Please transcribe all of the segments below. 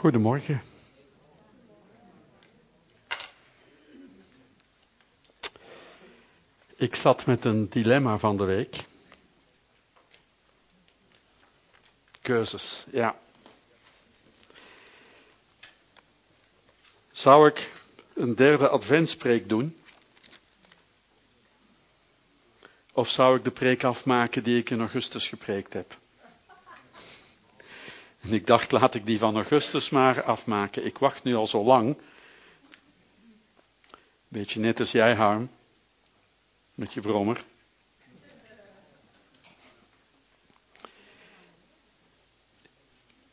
Goedemorgen. Ik zat met een dilemma van de week. Keuzes, ja. Zou ik een derde adventspreek doen? Of zou ik de preek afmaken die ik in augustus gepreekt heb? En ik dacht, laat ik die van augustus maar afmaken. Ik wacht nu al zo lang. Beetje net als jij, Harm. Met je brommer.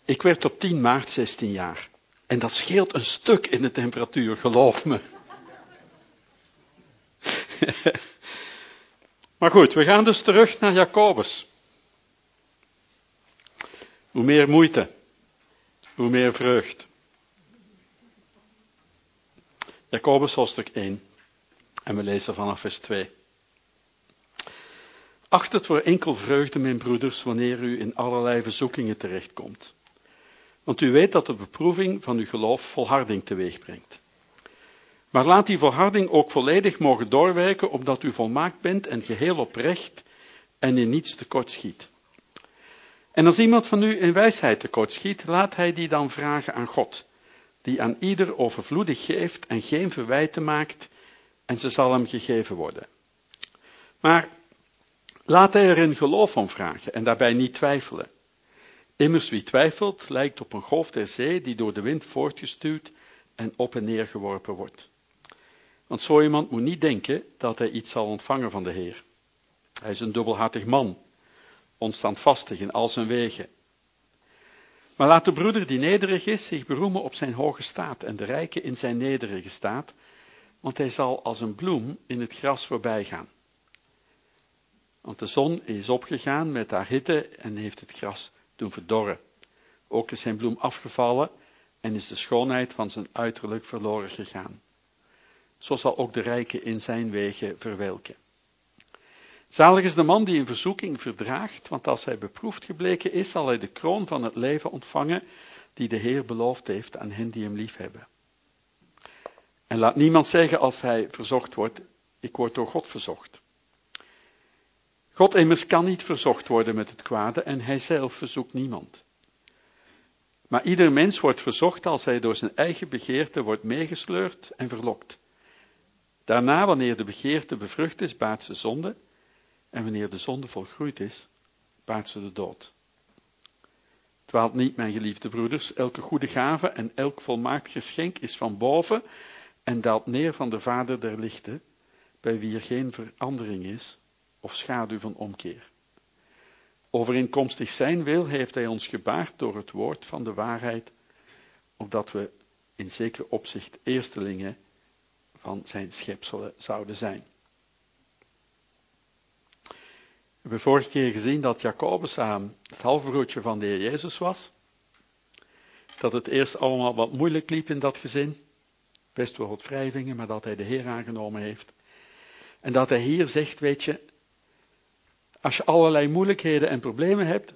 Ik werd op 10 maart 16 jaar. En dat scheelt een stuk in de temperatuur, geloof me. maar goed, we gaan dus terug naar Jacobus. Hoe meer moeite, hoe meer vreugd. Jacobus hoofdstuk 1. En we lezen vanaf vers 2. Acht het voor enkel vreugde, mijn broeders, wanneer u in allerlei verzoekingen terechtkomt. Want u weet dat de beproeving van uw geloof volharding teweeg brengt. Maar laat die volharding ook volledig mogen doorwerken, omdat u volmaakt bent en geheel oprecht en in niets tekort schiet. En als iemand van u in wijsheid tekortschiet, laat hij die dan vragen aan God, die aan ieder overvloedig geeft en geen verwijten maakt, en ze zal hem gegeven worden. Maar laat hij er in geloof om vragen en daarbij niet twijfelen. Immers wie twijfelt, lijkt op een golf der zee die door de wind voortgestuwd en op en neer geworpen wordt. Want zo iemand moet niet denken dat hij iets zal ontvangen van de Heer. Hij is een dubbelhartig man, onstandvastig in al zijn wegen. Maar laat de broeder die nederig is zich beroemen op zijn hoge staat en de rijke in zijn nederige staat, want hij zal als een bloem in het gras voorbij gaan. Want de zon is opgegaan met haar hitte en heeft het gras doen verdorren. Ook is zijn bloem afgevallen en is de schoonheid van zijn uiterlijk verloren gegaan. Zo zal ook de rijke in zijn wegen verwelken. Zalig is de man die een verzoeking verdraagt, want als hij beproefd gebleken is, zal hij de kroon van het leven ontvangen die de Heer beloofd heeft aan hen die hem liefhebben. En laat niemand zeggen als hij verzocht wordt, ik word door God verzocht. God immers kan niet verzocht worden met het kwade en hij zelf verzoekt niemand. Maar ieder mens wordt verzocht als hij door zijn eigen begeerte wordt meegesleurd en verlokt. Daarna, wanneer de begeerte bevrucht is, baart ze zonde. En wanneer de zonde volgroeid is, baart ze de dood. Dwaalt niet, mijn geliefde broeders, elke goede gave en elk volmaakt geschenk is van boven en daalt neer van de Vader der lichten, bij wie er geen verandering is of schaduw van omkeer. Overeenkomstig zijn wil heeft hij ons gebaard door het woord van de waarheid, opdat we in zeker opzicht eerstelingen van zijn schepselen zouden zijn. We hebben vorige keer gezien dat Jacobus aan het halfbroertje van de Heer Jezus was. Dat het eerst allemaal wat moeilijk liep in dat gezin. Best wel wat wrijvingen, maar dat hij de Heer aangenomen heeft. En dat hij hier zegt, weet je, als je allerlei moeilijkheden en problemen hebt,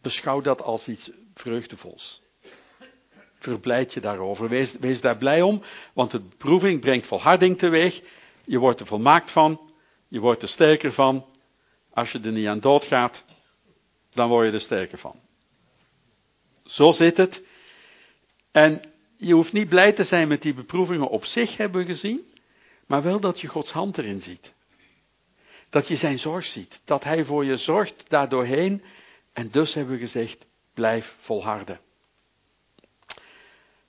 beschouw dat als iets vreugdevols. Verblijd je daarover. Wees, wees daar blij om, want de beproeving brengt volharding teweeg. Je wordt er volmaakt van, je wordt er sterker van, als je er niet aan doodgaat, dan word je er sterker van. Zo zit het. En je hoeft niet blij te zijn met die beproevingen op zich, hebben we gezien, maar wel dat je Gods hand erin ziet. Dat je zijn zorg ziet, dat hij voor je zorgt daardoorheen. En dus hebben we gezegd, blijf volharden.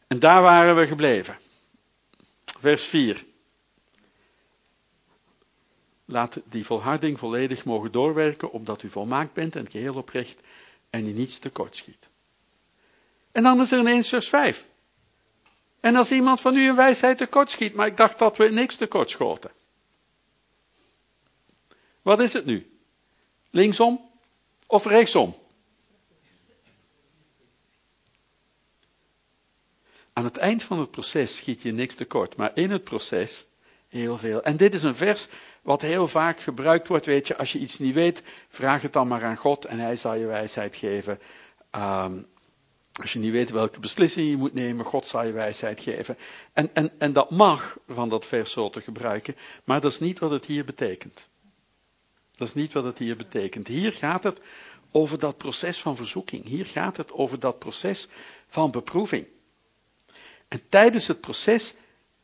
En daar waren we gebleven. Vers 4. Laat die volharding volledig mogen doorwerken, omdat u volmaakt bent en geheel oprecht en in niets tekort schiet. En dan is er ineens vers 5. En als iemand van u in wijsheid tekort schiet, maar ik dacht dat we niks tekort schoten. Wat is het nu? Linksom of rechtsom? Aan het eind van het proces schiet je niks tekort, maar in het proces heel veel. En dit is een vers wat heel vaak gebruikt wordt, weet je, als je iets niet weet, vraag het dan maar aan God en hij zal je wijsheid geven. Um, Als je niet weet welke beslissing je moet nemen, God zal je wijsheid geven. En, en, en dat mag van dat vers zo te gebruiken, maar dat is niet wat het hier betekent. Dat is niet wat het hier betekent. Hier gaat het over dat proces van verzoeking. Hier gaat het over dat proces van beproeving. En tijdens het proces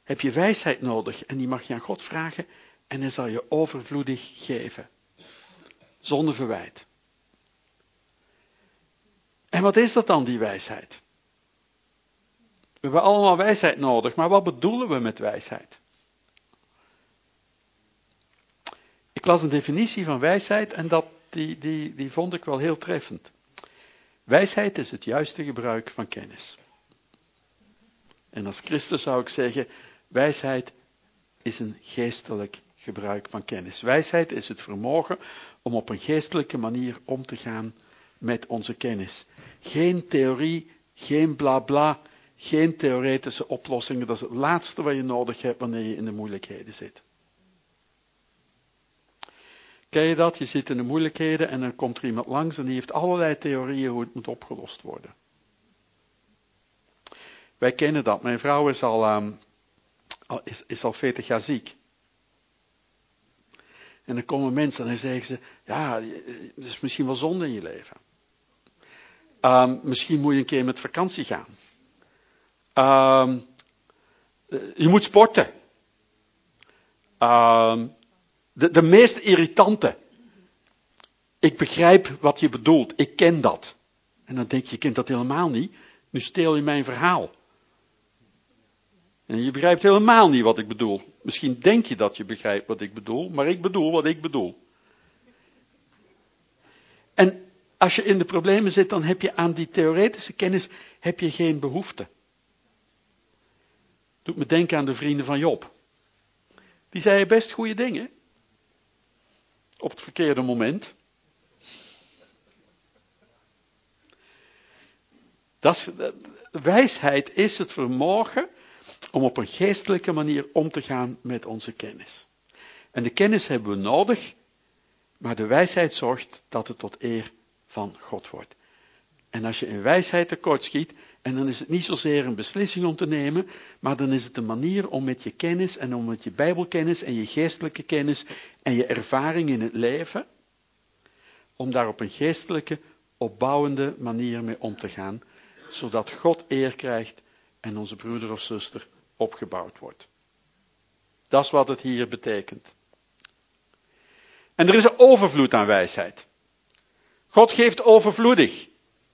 heb je wijsheid nodig en die mag je aan God vragen en hij zal je overvloedig geven. Zonder verwijt. En wat is dat dan, die wijsheid? We hebben allemaal wijsheid nodig, maar wat bedoelen we met wijsheid? Ik las een definitie van wijsheid en dat, die, die, die vond ik wel heel treffend. Wijsheid is het juiste gebruik van kennis. En als Christus zou ik zeggen, wijsheid is een geestelijk gebruik van kennis. Wijsheid is het vermogen om op een geestelijke manier om te gaan met onze kennis. Geen theorie, geen bla bla, geen theoretische oplossingen. Dat is het laatste wat je nodig hebt wanneer je in de moeilijkheden zit. Ken je dat? Je zit in de moeilijkheden en dan komt er iemand langs en die heeft allerlei theorieën hoe het moet opgelost worden. Wij kennen dat. Mijn vrouw is al, um, is, is al 40 jaar ziek. En dan komen mensen en dan zeggen ze, ja, het is misschien wel zonde in je leven. Um, misschien moet je een keer met vakantie gaan. Um, je moet sporten. Um, de, de meest irritante. Ik begrijp wat je bedoelt. Ik ken dat. En dan denk je, je kent dat helemaal niet. Nu steel je mijn verhaal. En je begrijpt helemaal niet wat ik bedoel. Misschien denk je dat je begrijpt wat ik bedoel, maar ik bedoel wat ik bedoel. En als je in de problemen zit, dan heb je aan die theoretische kennis heb je geen behoefte. Doet me denken aan de vrienden van Job. Die zeiden best goede dingen. Op het verkeerde moment. Dat wijsheid is het vermogen om op een geestelijke manier om te gaan met onze kennis. En de kennis hebben we nodig, maar de wijsheid zorgt dat het tot eer van God wordt. En als je in wijsheid tekort schiet, en dan is het niet zozeer een beslissing om te nemen, maar dan is het een manier om met je kennis en om met je bijbelkennis en je geestelijke kennis en je ervaring in het leven, om daar op een geestelijke, opbouwende manier mee om te gaan, zodat God eer krijgt en onze broeder of zuster opgebouwd wordt. Dat is wat het hier betekent. En er is een overvloed aan wijsheid. God geeft overvloedig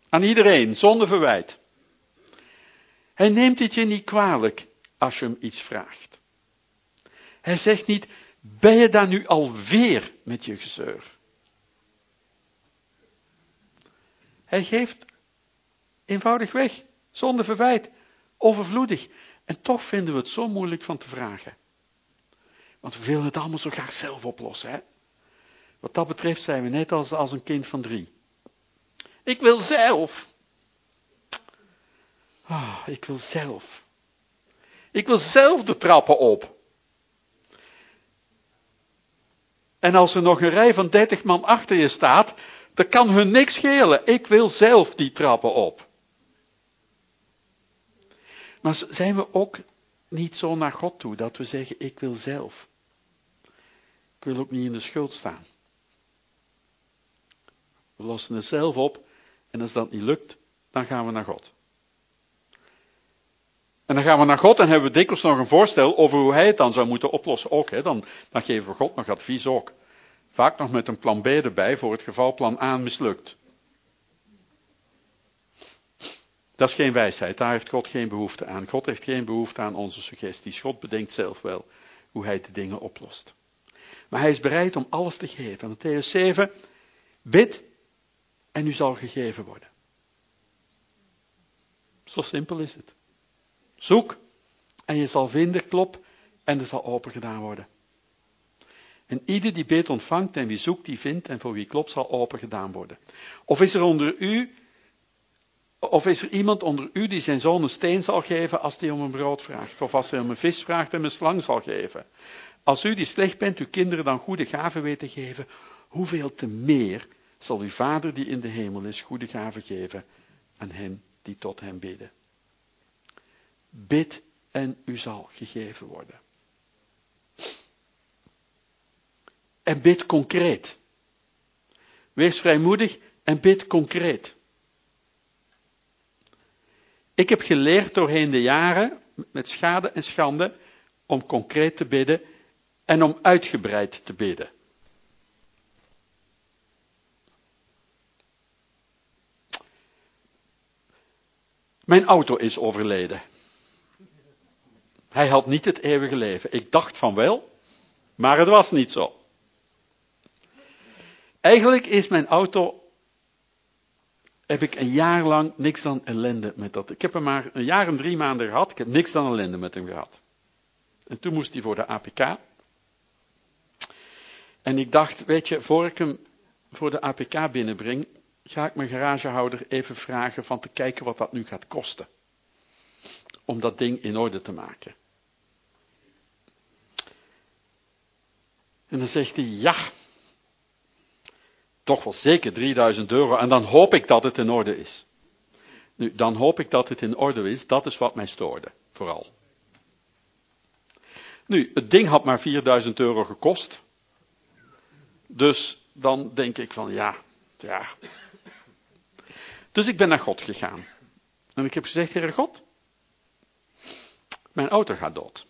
aan iedereen, zonder verwijt. Hij neemt het je niet kwalijk als je hem iets vraagt. Hij zegt niet, ben je daar nu alweer met je gezeur? Hij geeft eenvoudig weg, zonder verwijt, overvloedig. En toch vinden we het zo moeilijk van te vragen. Want we willen het allemaal zo graag zelf oplossen. Hè? Wat dat betreft zijn we net als, als een kind van drie. Ik wil zelf. Oh, ik wil zelf. Ik wil zelf de trappen op. En als er nog een rij van dertig man achter je staat, dan kan hun niks schelen. Ik wil zelf die trappen op. Maar zijn we ook niet zo naar God toe dat we zeggen: Ik wil zelf. Ik wil ook niet in de schuld staan. We lossen het zelf op en als dat niet lukt, dan gaan we naar God. En dan gaan we naar God en hebben we dikwijls nog een voorstel over hoe hij het dan zou moeten oplossen. Ook, hè? Dan, dan geven we God nog advies ook. Vaak nog met een plan B erbij voor het geval plan A mislukt. Dat is geen wijsheid, daar heeft God geen behoefte aan. God heeft geen behoefte aan onze suggesties. God bedenkt zelf wel hoe hij de dingen oplost. Maar hij is bereid om alles te geven. Matthäus 7, bid en u zal gegeven worden. Zo simpel is het. Zoek en je zal vinden, klop en er zal open gedaan worden. En ieder die bidt ontvangt en wie zoekt die vindt en voor wie klopt zal open gedaan worden. Of is er onder u of is er iemand onder u die zijn zoon een steen zal geven als hij om een brood vraagt? Of als hij om een vis vraagt en een slang zal geven? Als u die slecht bent uw kinderen dan goede gaven weet te geven, hoeveel te meer zal uw Vader die in de hemel is goede gaven geven aan hen die tot hem bidden. Bid en u zal gegeven worden. En bid concreet. Wees vrijmoedig en bid concreet. Ik heb geleerd doorheen de jaren, met schade en schande, om concreet te bidden en om uitgebreid te bidden. Mijn auto is overleden. Hij had niet het eeuwige leven. Ik dacht van wel, maar het was niet zo. Eigenlijk is mijn auto, heb ik een jaar lang niks dan ellende met dat. Ik heb hem maar een jaar en drie maanden gehad, ik heb niks dan ellende met hem gehad. En toen moest hij voor de APK. En ik dacht, weet je, voor ik hem voor de APK binnenbreng, ga ik mijn garagehouder even vragen van te kijken wat dat nu gaat kosten. Om dat ding in orde te maken. En dan zegt hij, ja, toch wel zeker 3000 euro. En dan hoop ik dat het in orde is. Nu, dan hoop ik dat het in orde is. Dat is wat mij stoorde, vooral. Nu, het ding had maar 4000 euro gekost. Dus dan denk ik van, ja, ja. Dus ik ben naar God gegaan. En ik heb gezegd, Heere God, mijn auto gaat dood.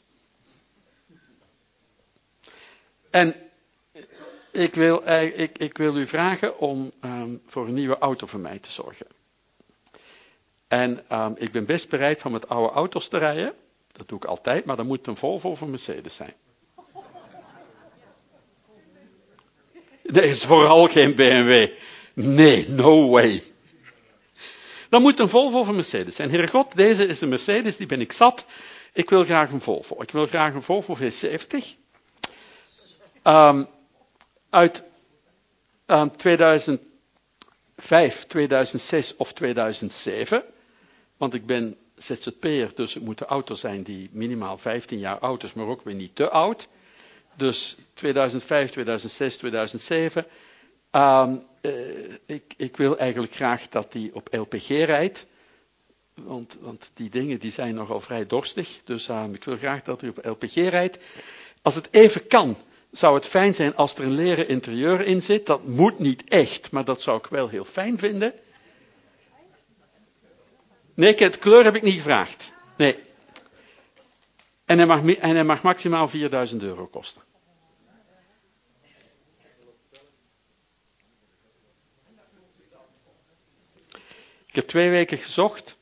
En ik wil, ik, ik wil u vragen om um, voor een nieuwe auto voor mij te zorgen. En um, ik ben best bereid om met oude auto's te rijden. Dat doe ik altijd, maar dan moet een Volvo of Mercedes zijn. Nee, is vooral geen BMW. Nee, no way. Dan moet een Volvo of Mercedes zijn. Heere God, deze is een Mercedes, die ben ik zat. Ik wil graag een Volvo. Ik wil graag een Volvo V70. Um, uit um, 2005, 2006 of 2007. Want ik ben ZZP'er, dus het moeten auto's zijn die minimaal 15 jaar oud is, maar ook weer niet te oud. Dus 2005, 2006, 2007. Um, uh, ik, ik, wil eigenlijk graag dat die op LPG rijdt. Want, want die dingen die zijn nogal vrij dorstig. Dus uh, ik wil graag dat hij op LPG rijdt. Als het even kan, zou het fijn zijn als er een leren interieur in zit. Dat moet niet echt, maar dat zou ik wel heel fijn vinden. Nee, het kleur heb ik niet gevraagd. Nee. En hij mag, en hij mag maximaal 4000 euro kosten. Ik heb twee weken gezocht.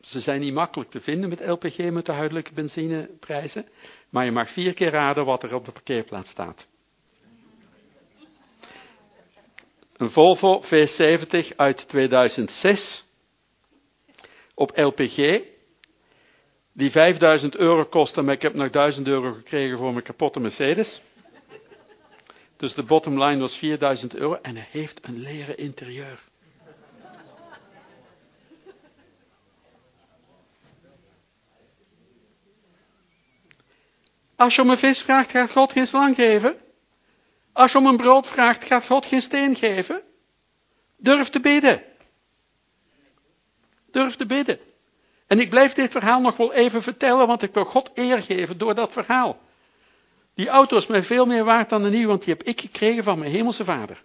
Ze zijn niet makkelijk te vinden met LPG met de huidelijke benzineprijzen. Maar je mag vier keer raden wat er op de parkeerplaats staat. Een Volvo V70 uit 2006 op LPG. Die 5000 euro kostte, maar ik heb nog 1000 euro gekregen voor mijn kapotte Mercedes. Dus de bottom line was 4000 euro en hij heeft een leren interieur. Als je om een vis vraagt, gaat God geen slang geven. Als je om een brood vraagt, gaat God geen steen geven. Durf te bidden. Durf te bidden. En ik blijf dit verhaal nog wel even vertellen, want ik wil God eer geven door dat verhaal. Die auto is mij veel meer waard dan een nieuwe, want die heb ik gekregen van mijn hemelse vader.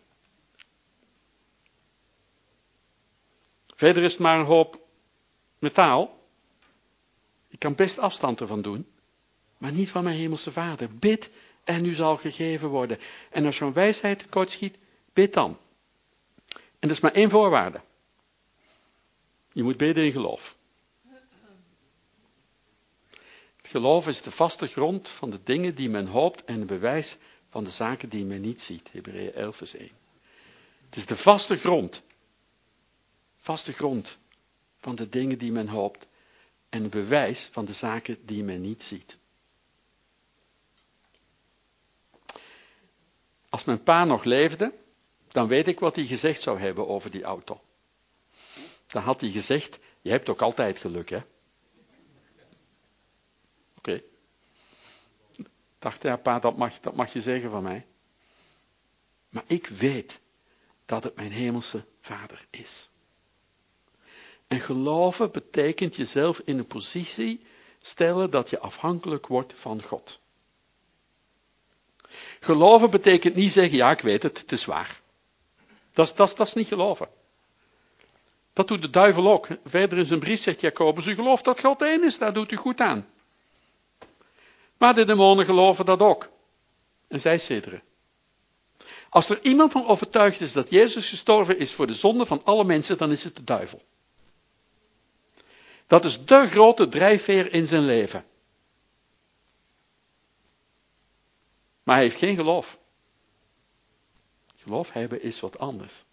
Verder is het maar een hoop metaal. Ik kan best afstand ervan doen maar niet van mijn hemelse vader. Bid en u zal gegeven worden. En als zo'n wijsheid tekort schiet, bid dan. En dat is maar één voorwaarde. Je moet bidden in geloof. Het geloof is de vaste grond van de dingen die men hoopt en het bewijs van de zaken die men niet ziet. Hebreeën 11 vers 1. Het is de vaste grond. Vaste grond van de dingen die men hoopt en het bewijs van de zaken die men niet ziet. Als mijn pa nog leefde, dan weet ik wat hij gezegd zou hebben over die auto. Dan had hij gezegd, je hebt ook altijd geluk, hè? Oké. Okay. Dacht, ja pa, dat mag, dat mag je zeggen van mij. Maar ik weet dat het mijn hemelse vader is. En geloven betekent jezelf in een positie stellen dat je afhankelijk wordt van God. Geloven betekent niet zeggen, ja ik weet het, het is waar. Dat is, dat, niet geloven. Dat doet de duivel ook. Verder in zijn brief zegt Jacobus, u gelooft dat God één is, daar doet u goed aan. Maar de demonen geloven dat ook. En zij sidderen. Als er iemand van overtuigd is dat Jezus gestorven is voor de zonde van alle mensen, dan is het de duivel. Dat is de grote drijfveer in zijn leven. Maar hij heeft geen geloof. Geloof hebben is wat anders.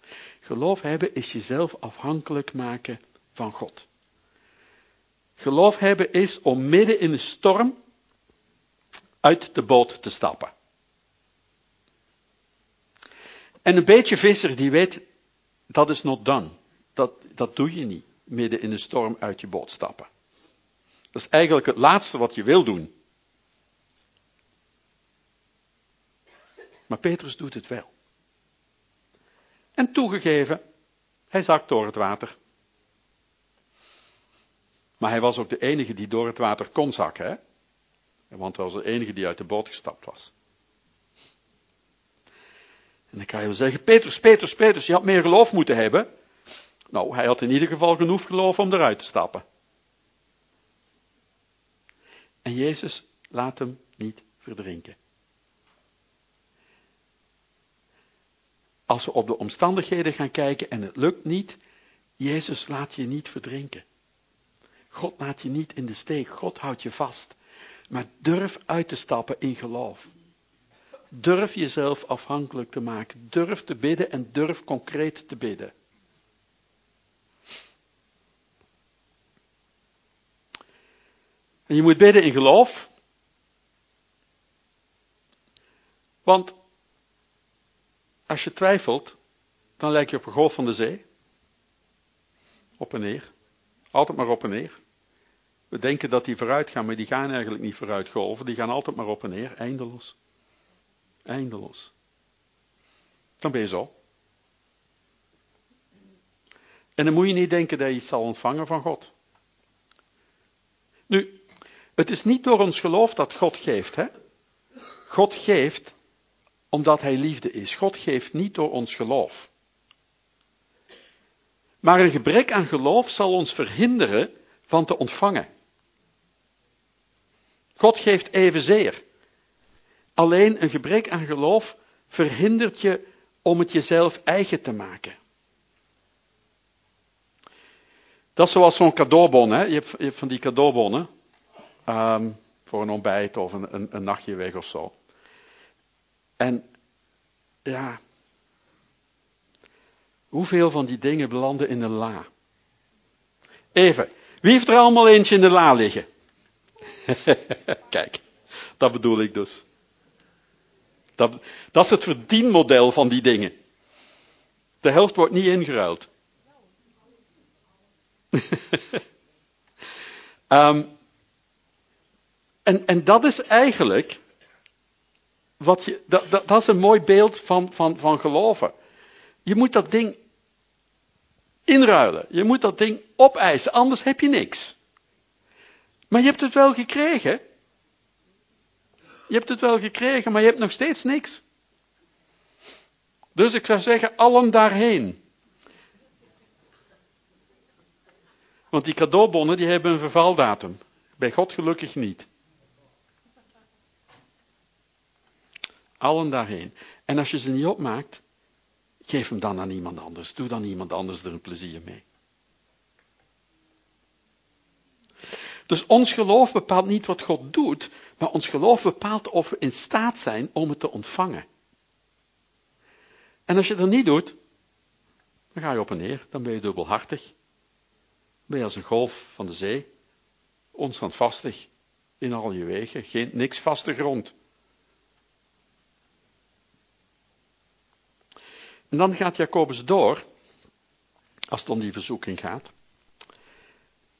Geloof hebben is jezelf afhankelijk maken van God. Geloof hebben is om midden in een storm uit de boot te stappen. En een beetje visser die weet, dat is not done. Dat, dat doe je niet, midden in een storm uit je boot stappen. Dat is eigenlijk het laatste wat je wil doen. Maar Petrus doet het wel. En toegegeven, hij zakt door het water. Maar hij was ook de enige die door het water kon zakken, hè? Want hij was de enige die uit de boot gestapt was. En dan kan je wel zeggen, Petrus, Petrus, Petrus, je had meer geloof moeten hebben. Nou, hij had in ieder geval genoeg geloof om eruit te stappen. En Jezus laat hem niet verdrinken. Als we op de omstandigheden gaan kijken en het lukt niet, Jezus laat je niet verdrinken. God laat je niet in de steek, God houdt je vast. Maar durf uit te stappen in geloof. Durf jezelf afhankelijk te maken. Durf te bidden en durf concreet te bidden. En je moet bidden in geloof. Want als je twijfelt, dan lijk je op een golf van de zee. Op en neer. Altijd maar op en neer. We denken dat die vooruit gaan, maar die gaan eigenlijk niet vooruit golven. Die gaan altijd maar op en neer, eindeloos. Eindeloos. Dan ben je zo. En dan moet je niet denken dat je iets zal ontvangen van God. Nu, het is niet door ons geloof dat God geeft, hè? God geeft omdat Hij liefde is. God geeft niet door ons geloof. Maar een gebrek aan geloof zal ons verhinderen van te ontvangen. God geeft evenzeer. Alleen een gebrek aan geloof verhindert je om het jezelf eigen te maken. Dat is zoals zo'n cadeaubon. Hè? Je, hebt, van die cadeaubonnen. Um, voor een ontbijt of een, een, een nachtje weg of zo. En ja, hoeveel van die dingen belanden in de la? Even, wie heeft er allemaal eentje in de la liggen? Kijk, dat bedoel ik dus. Dat, dat is het verdienmodel van die dingen. De helft wordt niet ingeruild. um, en, en dat is eigenlijk wat je, dat, dat, dat is een mooi beeld van, van, van geloven. Je moet dat ding inruilen. Je moet dat ding opeisen, anders heb je niks. Maar je hebt het wel gekregen. Je hebt het wel gekregen, maar je hebt nog steeds niks. Dus ik zou zeggen, allen daarheen. Want die cadeaubonnen die hebben een vervaldatum. Bij God gelukkig niet. Allen daarheen. En als je ze niet opmaakt, geef hem dan aan iemand anders. Doe dan iemand anders er een plezier mee. Dus ons geloof bepaalt niet wat God doet, maar ons geloof bepaalt of we in staat zijn om het te ontvangen. En als je dat niet doet, dan ga je op en neer, dan ben je dubbelhartig. Dan ben je als een golf van de zee, onstandvastig in al je wegen, geen, niks vaste grond. En dan gaat Jacobus door, als het om die verzoeking gaat.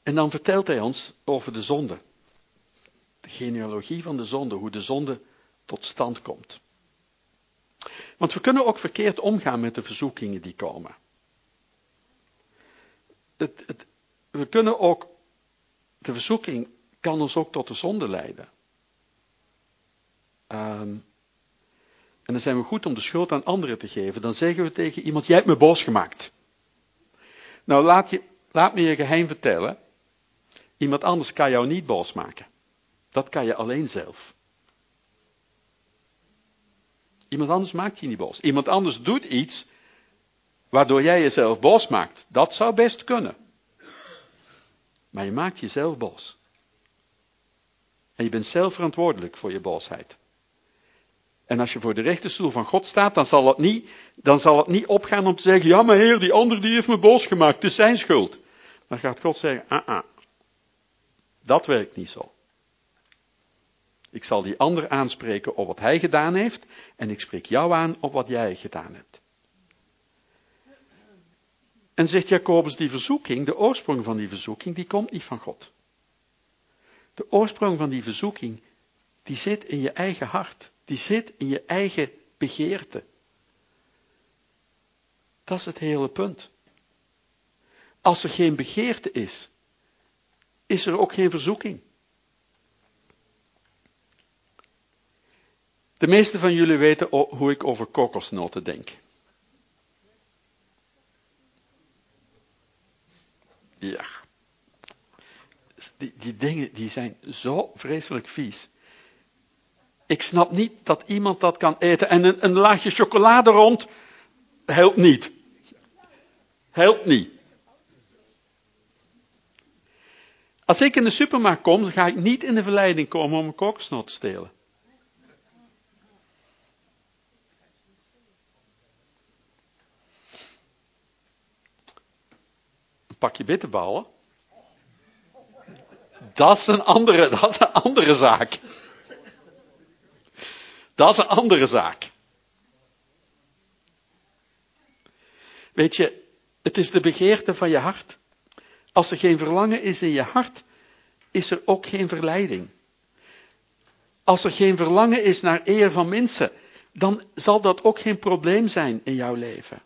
En dan vertelt hij ons over de zonde. De genealogie van de zonde, hoe de zonde tot stand komt. Want we kunnen ook verkeerd omgaan met de verzoekingen die komen. Het, het, we kunnen ook, de verzoeking kan ons ook tot de zonde leiden. Ehm, en dan zijn we goed om de schuld aan anderen te geven. Dan zeggen we tegen iemand, jij hebt me boos gemaakt. Nou, laat, je, laat me je geheim vertellen. Iemand anders kan jou niet boos maken. Dat kan je alleen zelf. Iemand anders maakt je niet boos. Iemand anders doet iets waardoor jij jezelf boos maakt. Dat zou best kunnen. Maar je maakt jezelf boos. En je bent zelf verantwoordelijk voor je boosheid. En als je voor de rechterstoel van God staat, dan zal het niet, dan zal het niet opgaan om te zeggen, ja maar heer, die ander die heeft me boos gemaakt, het is zijn schuld. Dan gaat God zeggen, ah ah, dat werkt niet zo. Ik zal die ander aanspreken op wat hij gedaan heeft en ik spreek jou aan op wat jij gedaan hebt. En zegt Jacobus, die verzoeking, de oorsprong van die verzoeking, die komt niet van God. De oorsprong van die verzoeking, die zit in je eigen hart. Die zit in je eigen begeerte. Dat is het hele punt. Als er geen begeerte is, is er ook geen verzoeking. De meeste van jullie weten hoe ik over kokosnoten denk. Ja. Die, die dingen die zijn zo vreselijk vies. Ik snap niet dat iemand dat kan eten. En een, laagje chocolade rond helpt niet. Helpt niet. Als ik in de supermarkt kom, ga ik niet in de verleiding komen om een kokosnoot te stelen. Een pakje bitterballen. Dat is een andere, dat is een andere zaak. Dat is een andere zaak. Weet je, het is de begeerte van je hart. Als er geen verlangen is in je hart, is er ook geen verleiding. Als er geen verlangen is naar eer van mensen, dan zal dat ook geen probleem zijn in jouw leven.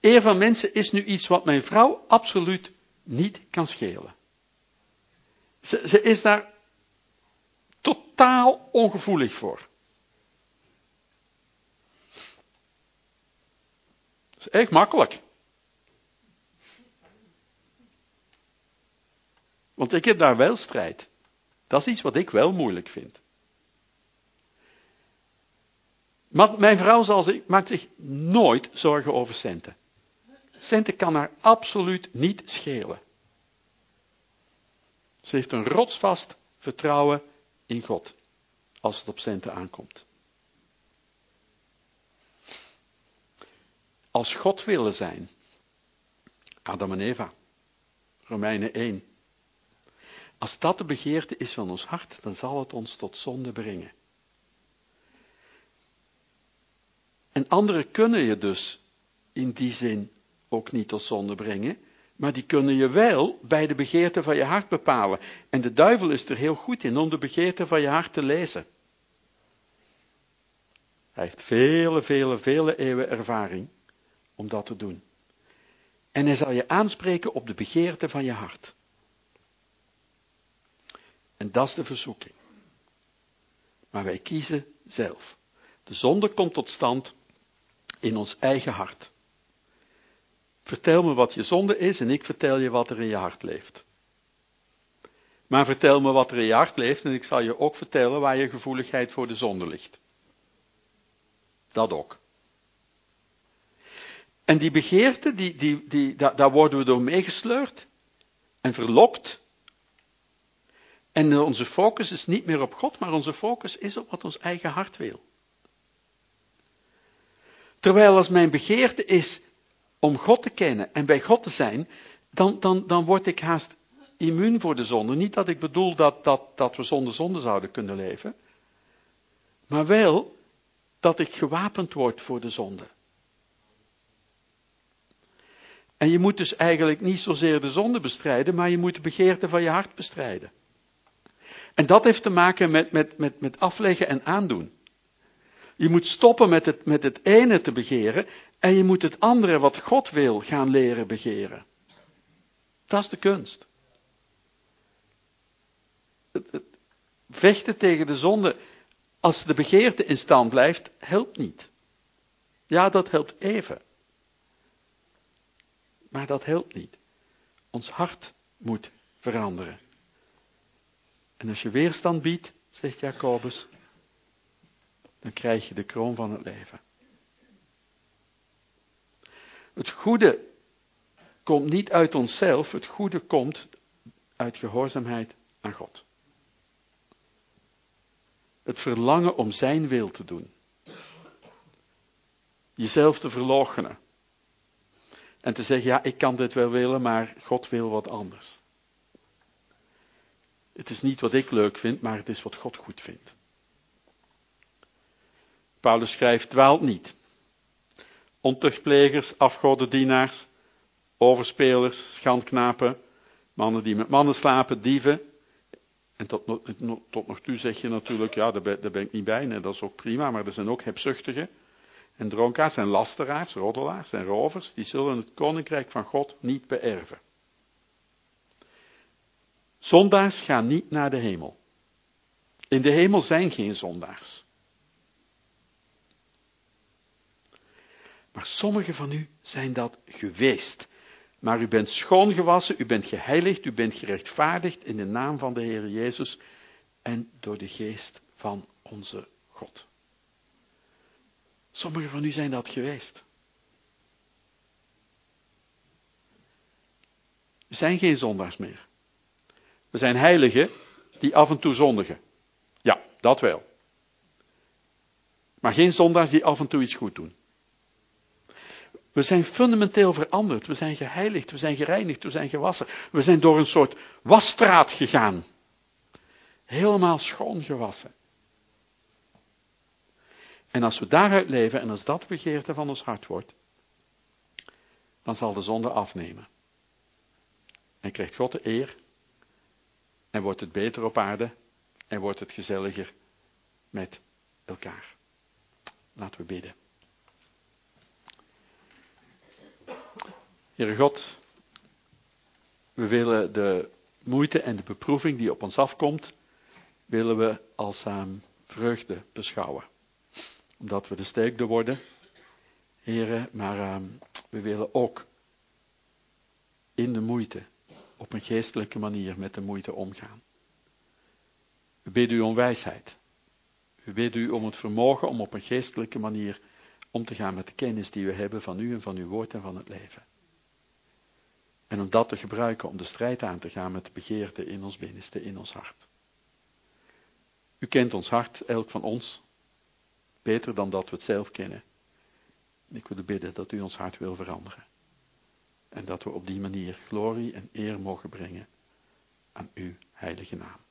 Eer van mensen is nu iets wat mijn vrouw absoluut niet kan schelen. Ze, ze is daar totaal ongevoelig voor. Dat is echt makkelijk. Want ik heb daar wel strijd. Dat is iets wat ik wel moeilijk vind. Maar mijn vrouw zal maakt zich nooit zorgen over centen. Centen kan haar absoluut niet schelen. Ze heeft een rotsvast vertrouwen in God. Als het op centen aankomt. Als God willen zijn. Adam en Eva. Romeinen 1. Als dat de begeerte is van ons hart, dan zal het ons tot zonde brengen. En anderen kunnen je dus in die zin ook niet tot zonde brengen, maar die kunnen je wel bij de begeerte van je hart bepalen. En de duivel is er heel goed in om de begeerte van je hart te lezen. Hij heeft vele, vele, vele eeuwen ervaring om dat te doen. En hij zal je aanspreken op de begeerte van je hart. En dat is de verzoeking. Maar wij kiezen zelf. De zonde komt tot stand in ons eigen hart. Vertel me wat je zonde is en ik vertel je wat er in je hart leeft. Maar vertel me wat er in je hart leeft en ik zal je ook vertellen waar je gevoeligheid voor de zonde ligt. Dat ook. En die begeerte, die, die, die, daar, daar worden we door meegesleurd en verlokt. En onze focus is niet meer op God, maar onze focus is op wat ons eigen hart wil. Terwijl als mijn begeerte is om God te kennen en bij God te zijn, dan, dan, dan word ik haast immuun voor de zonde. Niet dat ik bedoel dat, dat, dat we zonder zonde zouden kunnen leven, maar wel dat ik gewapend word voor de zonde. En je moet dus eigenlijk niet zozeer de zonde bestrijden, maar je moet de begeerte van je hart bestrijden. En dat heeft te maken met, met, met, met afleggen en aandoen. Je moet stoppen met het, met het ene te begeren en je moet het andere wat God wil gaan leren begeren. Dat is de kunst. Het, het, vechten tegen de zonde, als de begeerte in stand blijft, helpt niet. Ja, dat helpt even. Maar dat helpt niet. Ons hart moet veranderen. En als je weerstand biedt, zegt Jacobus, dan krijg je de kroon van het leven. Het goede komt niet uit onszelf, het goede komt uit gehoorzaamheid aan God. Het verlangen om Zijn wil te doen. Jezelf te verloochenen. En te zeggen, ja, ik kan dit wel willen, maar God wil wat anders. Het is niet wat ik leuk vind, maar het is wat God goed vindt. Paulus schrijft, dwaalt niet. Ontuchtplegers, afgodendienaars, overspelers, schandknapen, mannen die met mannen slapen, dieven. En tot, tot nog toe zeg je natuurlijk, ja, daar ben, daar ben ik niet bij, nee, dat is ook prima, maar er zijn ook hebzuchtigen en dronkaards en lasteraars, roddelaars en rovers, die zullen het koninkrijk van God niet beërven. Zondaars gaan niet naar de hemel. In de hemel zijn geen zondaars. Maar sommigen van u zijn dat geweest. Maar u bent schoongewassen, u bent geheiligd, u bent gerechtvaardigd in de naam van de Heer Jezus en door de geest van onze God. Sommigen van u zijn dat geweest. We zijn geen zondaars meer. We zijn heiligen die af en toe zondigen. Ja, dat wel. Maar geen zondaars die af en toe iets goed doen. We zijn fundamenteel veranderd. We zijn geheiligd, we zijn gereinigd, we zijn gewassen. We zijn door een soort wasstraat gegaan. Helemaal schoon gewassen. En als we daaruit leven en als dat begeerte van ons hart wordt, dan zal de zonde afnemen. En krijgt God de eer en wordt het beter op aarde en wordt het gezelliger met elkaar. Laten we bidden. Heere God, we willen de moeite en de beproeving die op ons afkomt, willen we als um, vreugde beschouwen. Omdat we de sterkte worden, heren, maar um, we willen ook in de moeite op een geestelijke manier met de moeite omgaan. We bidden u om wijsheid. We bidden u om het vermogen om op een geestelijke manier om te gaan met de kennis die we hebben van u en van uw woord en van het leven. En om dat te gebruiken om de strijd aan te gaan met de begeerte in ons binnenste, in ons hart. U kent ons hart, elk van ons, beter dan dat we het zelf kennen. Ik wil bidden dat u ons hart wil veranderen. En dat we op die manier glorie en eer mogen brengen aan uw heilige naam.